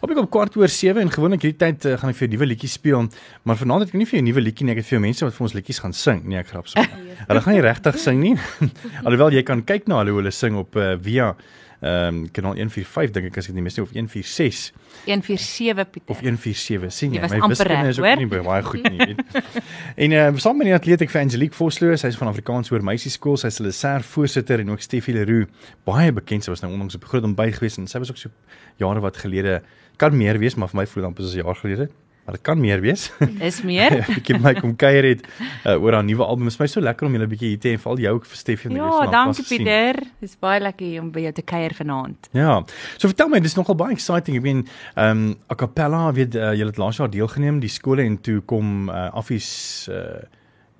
Op ek op kwart oor 7 en gewoonlik hierdie tyd uh, gaan ek vir jou nuwe liedjies speel, maar vanaand het ek nie vir jou 'n nuwe liedjie nie, ek het vir jou mense wat vir ons liedjies gaan sing. Nee, ek grap so. hulle gaan nie regtig sing nie. Alhoewel jy kan kyk na hulle hoe hulle sing op uh, via ehm um, kanaal 145 dink ek as ek nie mis nie of 146 147 Pieter of 147 sien jy my wiskunde is ook hoor? nie baie goed nie weet. en ehm uh, saam met die atleet ek vir Angelique Vosloo sy's van Afrikaans hoër meisieskool sy's hulle ser voorsitter en ook Steffi Leroux baie bekend sy was nou onlangs op groot ontbyt gewees en sy was ook so jare wat gelede kan meer wees maar vir my voel dit amper soos 'n jaar gelede maar dit kan meer wees Is meer? ek het my kom kuier het uh, oor haar nuwe album is my so lekker om julle 'n bietjie hier te hê en veral jou ook vir Steffi en die res Ja, dankie. Pieter. Dis baie lekker om by jou te kuier vanaand. Ja. So vertel my, dis nogal baie exciting. Ek meen, ehm um, a cappella, weet uh, julle het laas jaar deelgeneem die skole en toe kom uh, affies uh,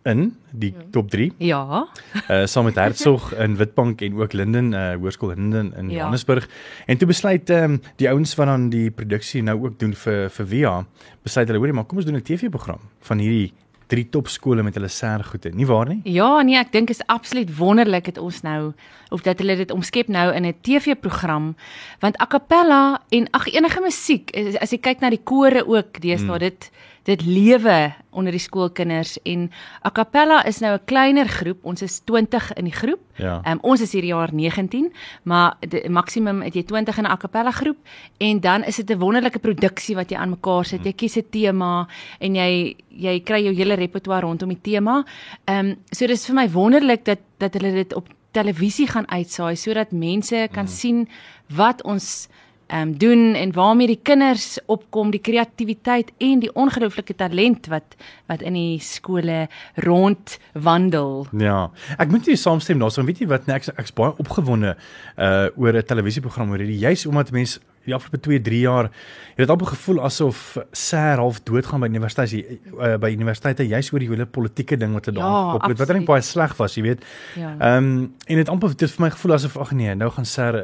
in die top 3. Ja. Uh saam met Hertsog in Witbank en ook Linden uh Hoërskool Linden in Ja. Johannesburg. En toe besluit ehm um, die ouens wat dan die produksie nou ook doen vir vir Via, besluit hulle hoorie maar kom ons doen 'n TV-program van hierdie drie topskole met hulle sergoede. Nie waar nie? Ja, nee, ek dink is absoluut wonderlik het ons nou of dat hulle dit omskep nou in 'n TV-program want a cappella en ag enige musiek as jy kyk na die kore ook deesdae mm. dit dit lewe onder die skoolkinders en a cappella is nou 'n kleiner groep. Ons is 20 in die groep. Ja. Um, ons is hierdie jaar 19, maar die maksimum het jy 20 in 'n a cappella groep en dan is dit 'n wonderlike produksie wat jy aan mekaar sit. Jy kies 'n tema en jy jy kry jou hele repertoire rondom die tema. Ehm um, so dis vir my wonderlik dat dat hulle dit op televisie gaan uitsaai sodat mense kan mm. sien wat ons ehm um, doen en waarmee die kinders opkom, die kreatiwiteit en die ongelooflike talent wat wat in die skole rondwandel. Ja. Ek moet nie saamstem daaroor, weet jy wat, nee, ek ek's baie opgewonde uh oor 'n televisieprogram oor hierdie juis omdat mense die afgelope 2, 3 jaar het dit amper gevoel asof SER half doodgaan by universiteite uh, by universiteite juis oor die hele politieke ding wat er daar Ja, op het wat eintlik baie sleg was, jy weet. Ja. Ehm um, en dit amper dit vir my gevoel asof ag nee, nou gaan SER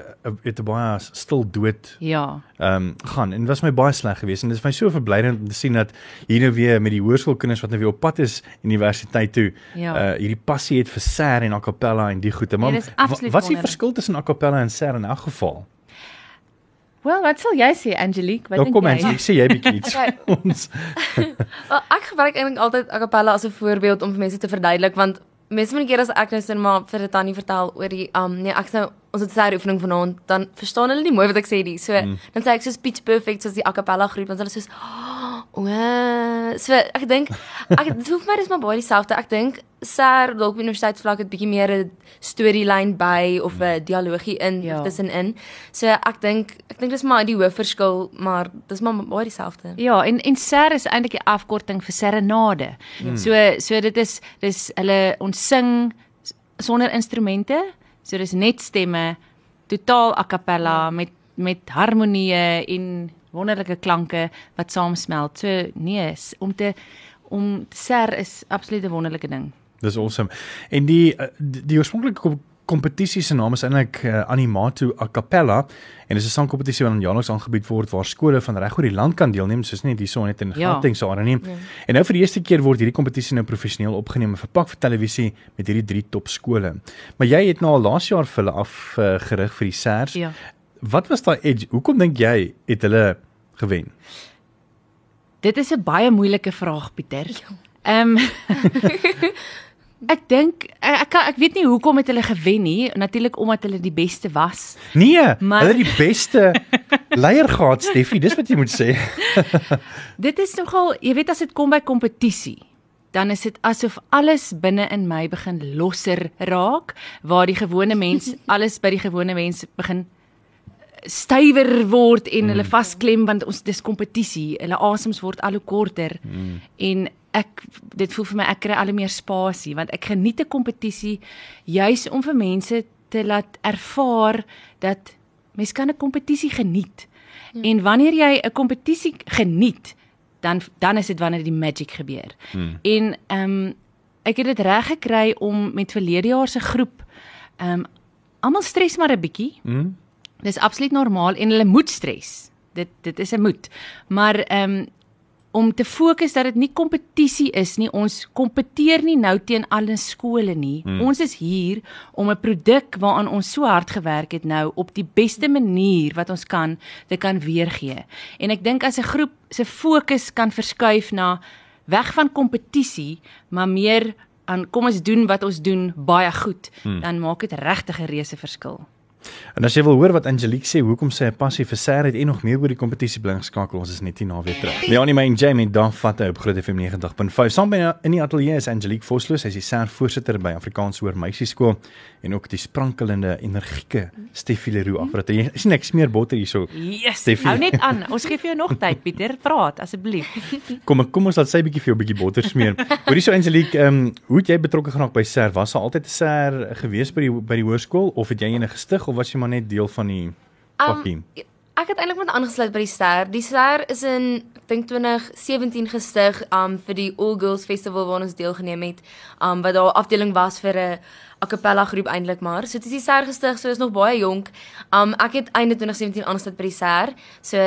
het 'n baie stil dood Ja. ehm um, gaan en dit was my baie sleg geweest en dit is my so verblydend om te sien dat hier nou weer met die hoërskoolkinders wat nou weer op pad is universiteit toe Ja. uh hierdie passie het vir ser en a cappella en die goeie maar Nee, absoluut wat is die verskil tussen a cappella en ser in elk geval Wel, wat sal jy sê Angelique? Wat nou dink kom jy? Angie sê jy bietjie iets Okay. ons Wel, ek gebruik eintlik altyd a cappella as 'n voorbeeld om vir mense te verduidelik want mense die keer as ek nou sin maar vir Tannie vertel oor die um nee ek sou ons het sy oefening vanaand dan verstaan hulle nie mooi wat ek sê nie. So mm. dan sê ek soos pitch perfect soos die a cappella groep dan is hulle soos o oh, so ek dink ek dit hoef my dis maar baie dieselfde. Ek dink Sar dalk op universiteitsvlak het bietjie meer 'n storielyn by of 'n dialogie in Ja. ja. tussenin. So ek dink ek dink dis maar die hoofverskil maar dis maar baie dieselfde. Ja, en en ser is eintlik die afkorting vir serenade. Hmm. So so dit is dis hulle ons sing sonder instrumente. So dis net stemme, totaal a cappella met met harmonieë en wonderlike klanke wat saamsmelt. So nee, om te om ser is absoluut 'n wonderlike ding. dis awesome en die uh, die, die oorspronklike kom- kompetisie se naam is eintlik uh, Animato a cappella en dis 'n sangkompetisie wat aan jaarliks aangebied word waar skole van reg oor die land kan deelneem soos net hierso net in Ja. Gauteng se area nie. En nou vir die eerste keer word hierdie kompetisie nou professioneel opgeneem en verpak vir televisie met hierdie drie top skole. Maar jy het nou al laas jaar vir hulle afgerig vir die SERS. Ja. Wat was daai edge? Hoekom dink jy het hulle gewen? Dit is 'n baie moeilike vraag, Pieter. Ehm Ek dink ek ek, kan- ek weet nie hoekom het hulle gewen nie. Natuurlik omdat hulle die beste was. Nee, Maar- hulle die beste leier gehad, Steffi, dis wat jy moet sê. Dit is nogal, jy weet as dit kom by kompetisie, dan is dit asof alles binne in my begin losser raak, waar die gewone mens alles by die gewone mens begin stywer word en hulle vasklem want ons dis kompetisie. Hulle asems word al hoe korter. Mm. En ek dit voel vir my ek kry al meer spasie want ek geniet 'n kompetisie juis om vir mense te laat ervaar dat mens kan 'n kompetisie geniet. Ja. En wanneer jy 'n kompetisie geniet, dan dan is dit wanneer die magic gebeur. Hmm. En ehm um, ek het dit reg gekry om met verlede jaar se groep ehm um, almal stres maar 'n bietjie. Hm? Dis absoluut normaal en hulle moet stres. Dit dit is 'n moet. Maar ehm um, om te fokus dat dit nie kompetisie is nie. Ons kompeteer nie nou teen alle skole nie. Hmm. Ons is hier om 'n produk waaraan ons so hard gewerk het nou op die beste manier wat ons kan te kan weergee. En ek dink as 'n groep se fokus kan verskuif na weg van kompetisie, maar meer aan kom ons doen wat ons doen baie goed, hmm. dan maak dit regtig 'n reuse verskil. En as jy wil hoor wat Angelique sê, hoekom sy 'n passie vir ser het en nog meer oor die kompetisie bly geskakel, ons is net hier na weer terug. Leonie my en Jamie dan vat op Groot FM 90.5. Saam by in die ateljee is Angelique Vosloo, sy is die ser voorsitter by Afrikaans Hoër Meisieskool en ook die sprankelende energieke Steffie Leroux afrat. Jy sien ek smeer botter hierso. Yes, Steffie. Hou net aan. Ons gee vir jou nog tyd, Pieter. Praat asseblief. Kom kom ons laat sy bietjie vir jou bietjie botter smeer. Hoorie so Angelique, ehm um, hoe het jy betrokke geraak by ser? Was daar altyd 'n ser gewees by die by die hoërskool of het jy ene gestig of was jy maar net deel van die pakkie? Um, ek het eintlik met aangesluit by die Ster. Die Ster is in ek dink 2017 gestig um vir die All Girls Festival waar ons deelgeneem het. Um wat daar afdeling was vir 'n a cappella groep eintlik maar. So dit is die Ster gestig, so is nog baie jonk. Um ek het einde 2017 aangesluit by die Ster. So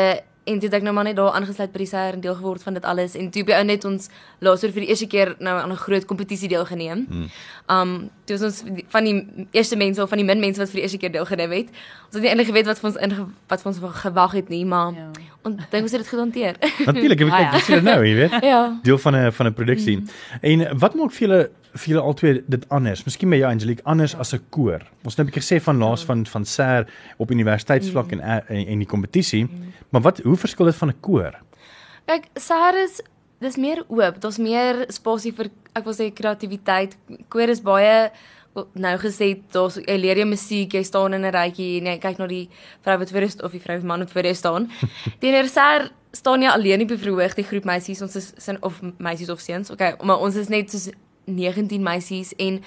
en toe het ek nou maar net daar aangesluit by die SER en deel geword van dit alles en toe by ou net ons laasweek vir die eerste keer nou aan 'n groot kompetisie deelgeneem. Hmm. Um toe was ons van die eerste mense of van die min mense wat vir die eerste keer deelgeneem het. Ons het nie eintlik geweet wat vir ons in wat vir ons gewag het nie, maar ja. ons dink ons het dit goed hanteer. Natuurlik, ek weet jy nou, jy weet. ja. Deel van 'n van 'n produksie. Hmm. En wat maak vir julle vir julle albei dit anders. Miskien by jou Angelique anders as 'n koor. Ons het 'n bietjie gesê van laas van van SER op universiteitsvlak mm. en, en en die kompetisie. Mm. Maar wat hoe verskil dit van 'n koor? Kyk, SER is dis meer oop. Daar's meer spasie vir ek wil sê kreatiwiteit. Koor is baie nou gesê daar's jy leer jy musiek, jy staan in 'n rytjie en jy kyk na die vrou wat voor is of die vrou of man wat voor is staan. Teenoor SER staan jy alleen op die verhoog, die groep meisies, ons is sin of meisies of seuns. Okay, maar ons is net soos 19 meisies en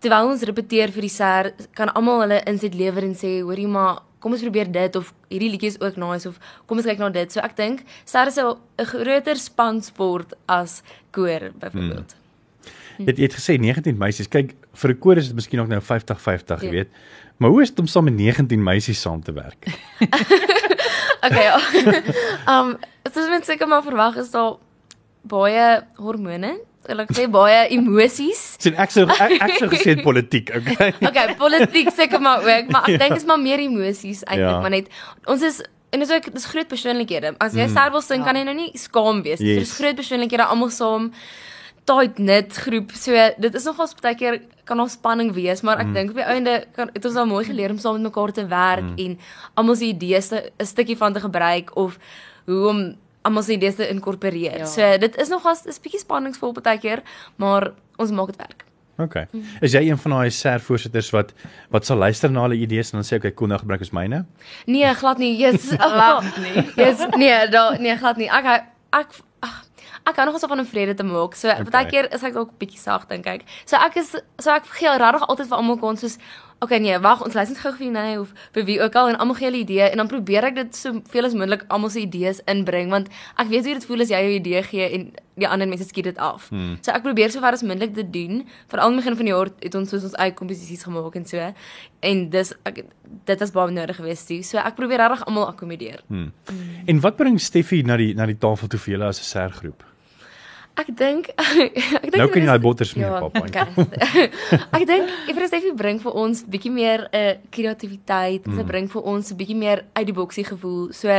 terwyl ons repeteer vir die ser kan almal hulle inset lewer en sê hoorie maar kom ons probeer dit of hierdie liedjie is ook nice of kom ons kyk na dit. So ek dink ser is 'n groter spansport as koor byvoorbeeld. Hmm. Jy het, het gesê 19 meisies. Kyk, vir 'n koor is dit miskien ook nou 50-50, jy ja. weet. Maar hoe is dit om saam met 19 meisies saam te werk? okay. um, dit is net seker maar verwag is daar baie hormone ek sê baie emosies. Sien ek sou ek, ek sou gesê politiek, okay. okay, politiek seker maar ook, maar ek ja. dink is maar meer emosies eintlik, ja. maar net ons is en dis ook dis groot persoonlikhede. As jy mm. self wil sing, ja. kan jy nou nie skaam wees. Yes. Dis groot persoonlikhede almal saam tight knit groep. So dit is nogals baie keer kan ons spanning wees, maar ek mm. dink op die einde kan dit ons al mooi geleer om saam met mekaar te werk mm. en almal se idees 'n stukkie van te gebruik of hoe om almal se idees te inkorporeer. Ja. So dit is nogals 'n bietjie spanningsvol baie keer, maar ons maak dit werk. OK. Is jy een van daai SER voorsitters wat wat sal luister na hulle idees en dan sê ek okay, cool nou gebruik ons myne? Nee, glad nie. Jy's glad nie. Jy's nee, da nee, glad nie. Ek ek ag ek kan nog so van 'n vrede te maak. So okay. baie keer is ek dalk bietjie sag dink ek. So ek is so ek gee regtig altyd vir almal kon soos okay nee, wag, ons luister gou vir nee of vir wie ook al en almal gee hulle idee en dan probeer ek dit so veel as moontlik almal se idees inbring want ek weet hoe dit voel as jy jou idee gee en die ander mense skiet dit af. Hmm. So ek probeer so ver as moontlik dit doen. Veral aan die begin van die jaar het ons soos ons eie komposisies gemaak en so. En dis ek, dit was baie nodig geweest toe. So ek probeer regtig almal akkommodeer. Hmm. Hmm. En wat bring Steffie na die na die tafel toe vir julle as 'n sergroep? Ek dink ek dink Nou kan jy daai botter smeer ja, papa. Okay. ek dink Efra Steffie bring vir ons bietjie meer 'n uh, eh, kreatiwiteit, mm. sy bring vir ons 'n bietjie meer uit die boksie gevoel. So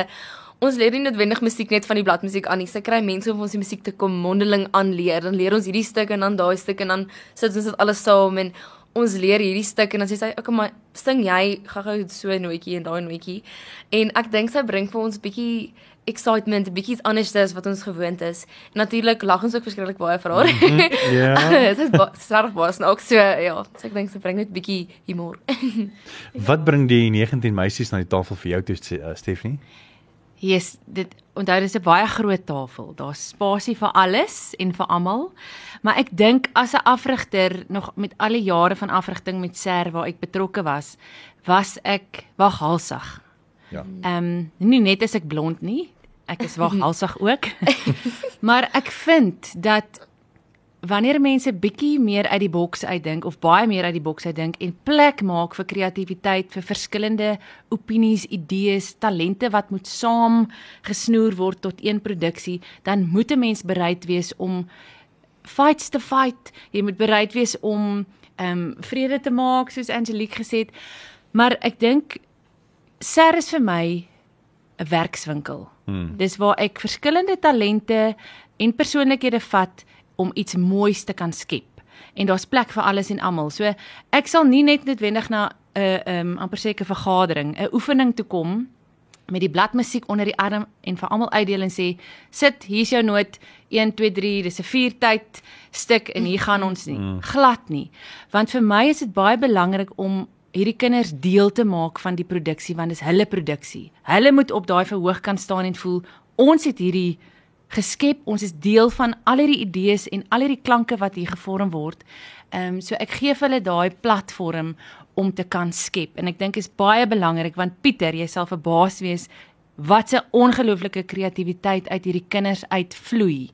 ons leer nie noodwendig musiek net van die bladmusiek aan nie. Sy kry mense om ons die musiek te kom mondeling aanleer. Dan leer ons hierdie stuk en dan daai stuk en dan sit ons dit alles saam en ons leer hierdie stuk en dan sê sy, "Oké, maar sing jy gou-gou so 'n nootjie en daai nootjie." En ek dink sy bring vir ons bietjie excitement, bietjie anders as wat ons gewoond is. Natuurlik lag ons ook verskriklik baie vir haar. Mhm, ja. Dit is sterk was ook so ja, so ek dink sy bring net bietjie humor. wat bring die 19 meisies na die tafel vir jou toe, uh, Stephanie? Yes, dit onthou dis 'n baie groot tafel. Daar's spasie vir alles en vir almal. Maar ek dink as 'n afrigter nog met al die jare van afrigting met SER waar ek betrokke was, was ek waghalsig. Ja. Ehm um, nie net as ek blond nie, ek is waghalsig ook. maar ek vind dat wanneer mense bietjie meer uit die boks uitdink of baie meer uit die boks uitdink en plek maak vir kreatiwiteit, vir verskillende opinies, idees, talente wat moet saam gesnoer word tot een produksie, dan moet 'n mens bereid wees om fights te fight. Jy moet bereid wees om ehm um, vrede te maak soos Angelique gesê het. Maar ek dink SER is vir my 'n werkswinkel. Hmm. Dis waar ek verskillende talente en persoonlikhede vat om iets moois te kan skep. En daar's plek vir alles en almal. So ek sal nie net noodwendig na 'n uh, ehm um, amper seker vergadering, 'n oefening toe kom met die bladmusiek onder die arm en vir almal uitdeel en sê sit hier's jou noot 1 2 3 dis 'n viertyd stuk en hier gaan ons nie mm. glad nie want vir my is dit baie belangrik om hierdie kinders deel te maak van die produksie want dis hulle produksie. Hulle moet op daai verhoog kan staan en voel ons het hierdie geskep ons is deel van al hierdie idees en al hierdie klanke wat hier gevorm word. Ehm um, so ek gee vir hulle daai platform om te kan skep. En ek dink is baie belangrik want Pieter, jy sal verbaas wees wat 'n ongelooflike kreatiwiteit uit hierdie kinders uitvloei.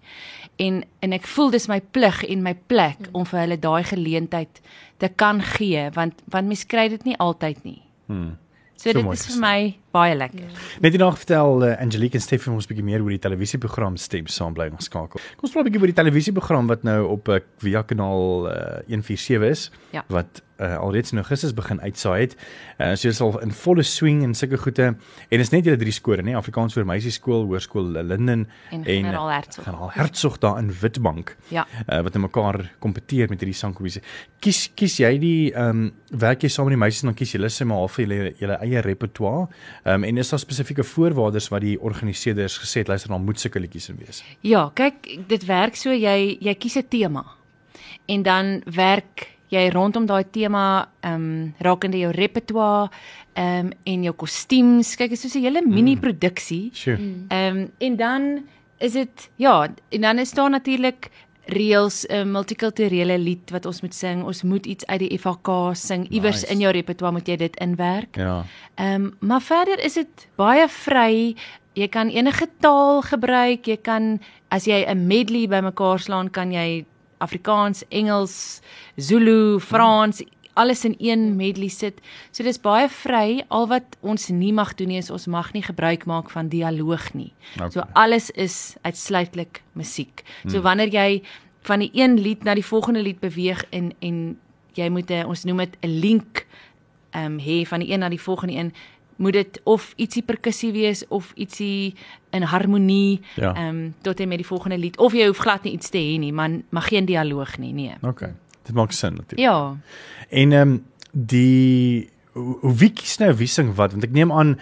En en ek voel dis my plig en my plek hmm. om vir hulle daai geleentheid te kan gee want want mens kry dit nie altyd nie. Hmm. So, so dit is vir my baie lekker. Ja. Net eendag vertel uh, Angelique en Stefan ons 'n bietjie meer oor die televisieprogram Stem saam bly geskakel. Kom ons praat 'n bietjie oor die televisieprogram wat nou op uh, Via kanaal uh, 147 is ja. wat uh, alreeds in Augustus begin uitsaai het. Uh, so is al in volle swing en sulke goede en is net julle drie skole nê Afrikaans vir meisie skool, hoërskool Linden en Generaal Hertzog. Generaal Hertzog daar in Witbank. Ja. Uh, wat in mekaar kompeteer met hierdie sangkompetisie. Kies kies jy die ehm um, werk jy saam met die meisies en dan kies julle sê maar half vir julle julle eie repertoire. Ehm um, en is daar spesifieke voorwaardes wat die organiseerders gesê het luister dan moet sulke liedjies in wees? Ja, kyk, dit werk so jy jy kies 'n tema. En dan werk jy rondom daai tema ehm um, rakende jou repertoire ehm um, en jou kostuums. Kyk, dit is so 'n hele mini produksie. Mm. Sure. Ehm um, en dan is dit ja, en dan is daar natuurlik reels 'n uh, multikulturele lied wat ons moet sing. Ons moet iets uit die FHK sing. Iewers nice. in jou repertoire moet jy dit inwerk. Ja. Ehm um, maar verder is dit baie vry. Jy kan enige taal gebruik. Jy kan as jy 'n medley bymekaar slaan, kan jy Afrikaans, Engels, Zulu, Frans hmm alles in een medley sit. So dis baie vry. Al wat ons nie mag doen nie is ons mag nie gebruik maak van dialoog nie. Okay. So alles is uitsluitlik musiek. So hmm. wanneer jy van die een lied na die volgende lied beweeg en en jy moet 'n ons noem dit 'n link ehm um, hê van die een na die volgende een moet dit of ietsie perkussie wees of ietsie in harmonie ehm ja. um, tot en met die volgende lied of jy hoef glad nie iets te hê nie, maar mag geen dialoog nie, nee. Okay. Dit maak sin natuurlik. Ja. En ehm um, die hoe wie kies nou wie sing wat want ek neem aan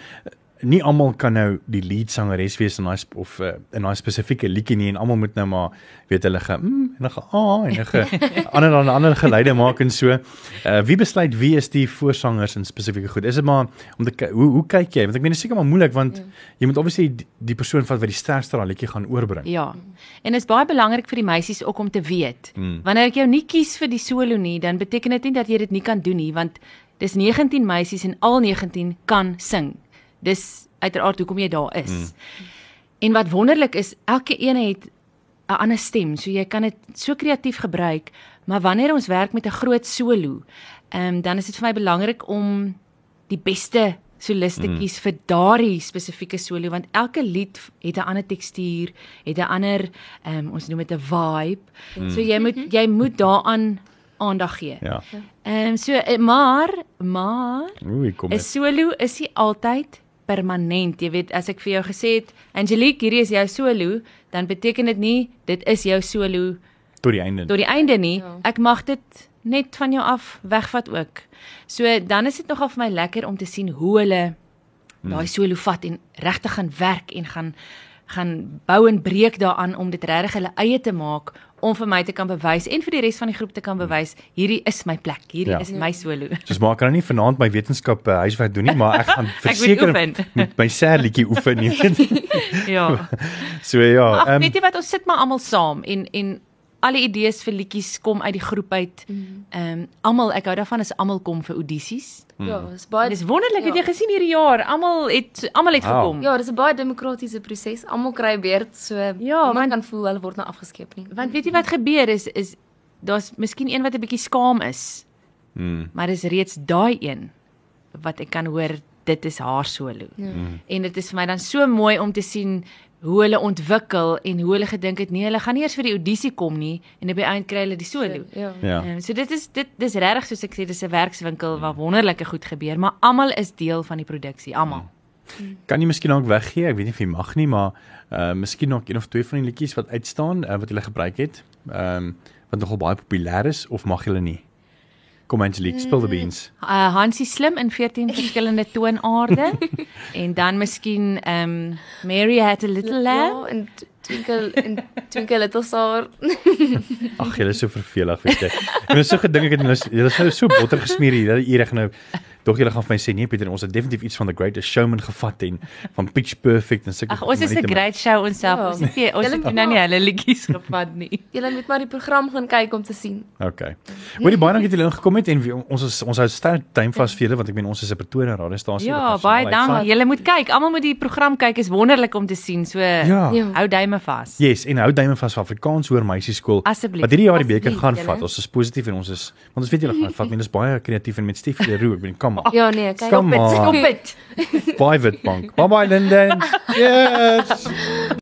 nie almal kan nou die lead sangeres wees in daai of uh, in daai spesifieke liedjie nie en almal moet nou maar weet hulle ge mm, en hulle a en hulle ander dan ander geleide maak en so. Uh, wie besluit wie is die voorsangers in spesifieke goed? Is dit maar om te hoe hoe kyk jy? Want ek meen dit is seker maar moeilik want mm. jy moet obviously die, die persoon wat wat die sterkste daai liedjie gaan oorbring. Ja. En dit is baie belangrik vir die meisies ook om te weet. Mm. Wanneer ek jou nie kies vir die solo nie, dan beteken dit nie dat jy dit nie kan doen nie want dis 19 meisies en al 19 kan sing. Dis uiteraard hoekom jy daar is. Mm. En wat wonderlik is, elke een het 'n ander stem, so jy kan dit so kreatief gebruik, maar wanneer ons werk met 'n groot solo, ehm um, dan is dit vir my belangrik om die beste solistetjies mm. vir daardie spesifieke solo want elke lied het 'n ander tekstuur, het 'n ander ehm um, ons noem dit 'n vibe. Mm. So jy moet jy moet daaraan aandag gee. Ja. Ehm um, so eh, maar maar Oei, kom. 'n solo is nie altyd permanent. Jy weet, as ek vir jou gesê het, Angelique, hierdie is jou solo, dan beteken dit nie dit is jou solo tot die einde. Tot die einde nie. Ja. Ek mag dit net van jou af wegvat ook. So dan is dit nogal vir my lekker om te sien hoe hulle hmm. daai solo vat en regtig gaan werk en gaan gaan bou en breek daaraan om dit regtig hulle eie te maak om vir my te kan bewys en vir die res van die groep te kan bewys hierdie is my plek hierdie ja. is my solo. Soos maar kan nie vanaand my wetenskap uh, huiswerk doen nie maar ek gaan verseker met my serlietjie oefen nie. ja. So ja, Ach, um, weet jy wat ons sit maar almal saam en en alle idees vir liedjies kom uit die groep uit. Ehm um, almal, ek hou daarvan as almal kom vir audisies. Ja, dis baie Dis wonderlik, het Ja. jy gesien hierdie jaar, almal het almal het Wow. gekom. Ja, dis 'n baie demokratiese proses. Almal kry 'n beurt, so Ja, want- kan voel hulle word nou afgeskeep nie. Want weet jy wat gebeur is is daar's miskien een wat 'n bietjie skaam is, Mm. maar dis reeds daai een wat ek kan hoor dit is haar solo. Ja. En dit is vir my dan so mooi om te sien hoe hulle ontwikkel en hoe hulle gedink het nee, hulle gaan nie eers vir die audisie kom nie en op die einde kry hulle die solo. Ja. Ja. Ehm, so dit is dit dis regtig soos ek sê dis 'n werkswinkel waar wonderlike goed gebeur, maar almal is deel van die produksie, almal. Kan jy miskien ook weggee? Ek weet nie of jy mag nie, maar uh miskien nog een of twee van die liedjies wat uitstaan uh, wat jy gebruik het. Ehm um, wat nogal baie populêr is of mag jy nie? Kom Angelique, spill the beans. Uh Hansie slim in 14 verskillende toonaarde en dan miskien um, Mary had a little lamb. Ja, en t- Twinkle en Twinkle Little Star. Ag, jy is so vervelig, weet jy. Ek het so gedink ek het nou jy is nou so botter gesmeer hier dat ure nou dog julle gaan vir my sê nee Pieter, ons het definitief iets van the greatest showman gevat en van Pitch Perfect en sulke Ag ons is 'n great show onsself. Ja. Ons het ons Julle- het nou nie hulle liedjies gevat nie. Julle moet maar die program gaan kyk om te sien. Okay. Hoorie baie dankie dat julle ingekom het en ons is ons hou sterk time vas vir julle want ek meen ons is 'n Pretoria radiostasie. Ja, baie dankie. Julle moet kyk. Almal moet die program kyk. Is wonderlik om te sien. So Ja. Ja. hou duime vas. Yes, en hou duime vas vir Afrikaans hoër meisieskool. Asseblief. Wat hierdie jaar die beker gaan julle. vat. Ons is positief en ons is want ons weet julle gaan vat. Mense is baie kreatief en met Stefie Leroux, ek bedoel, come on. Ja nee, kyk op dit. Stop dit. Bye Witbank. Bye bye Linden. Yes.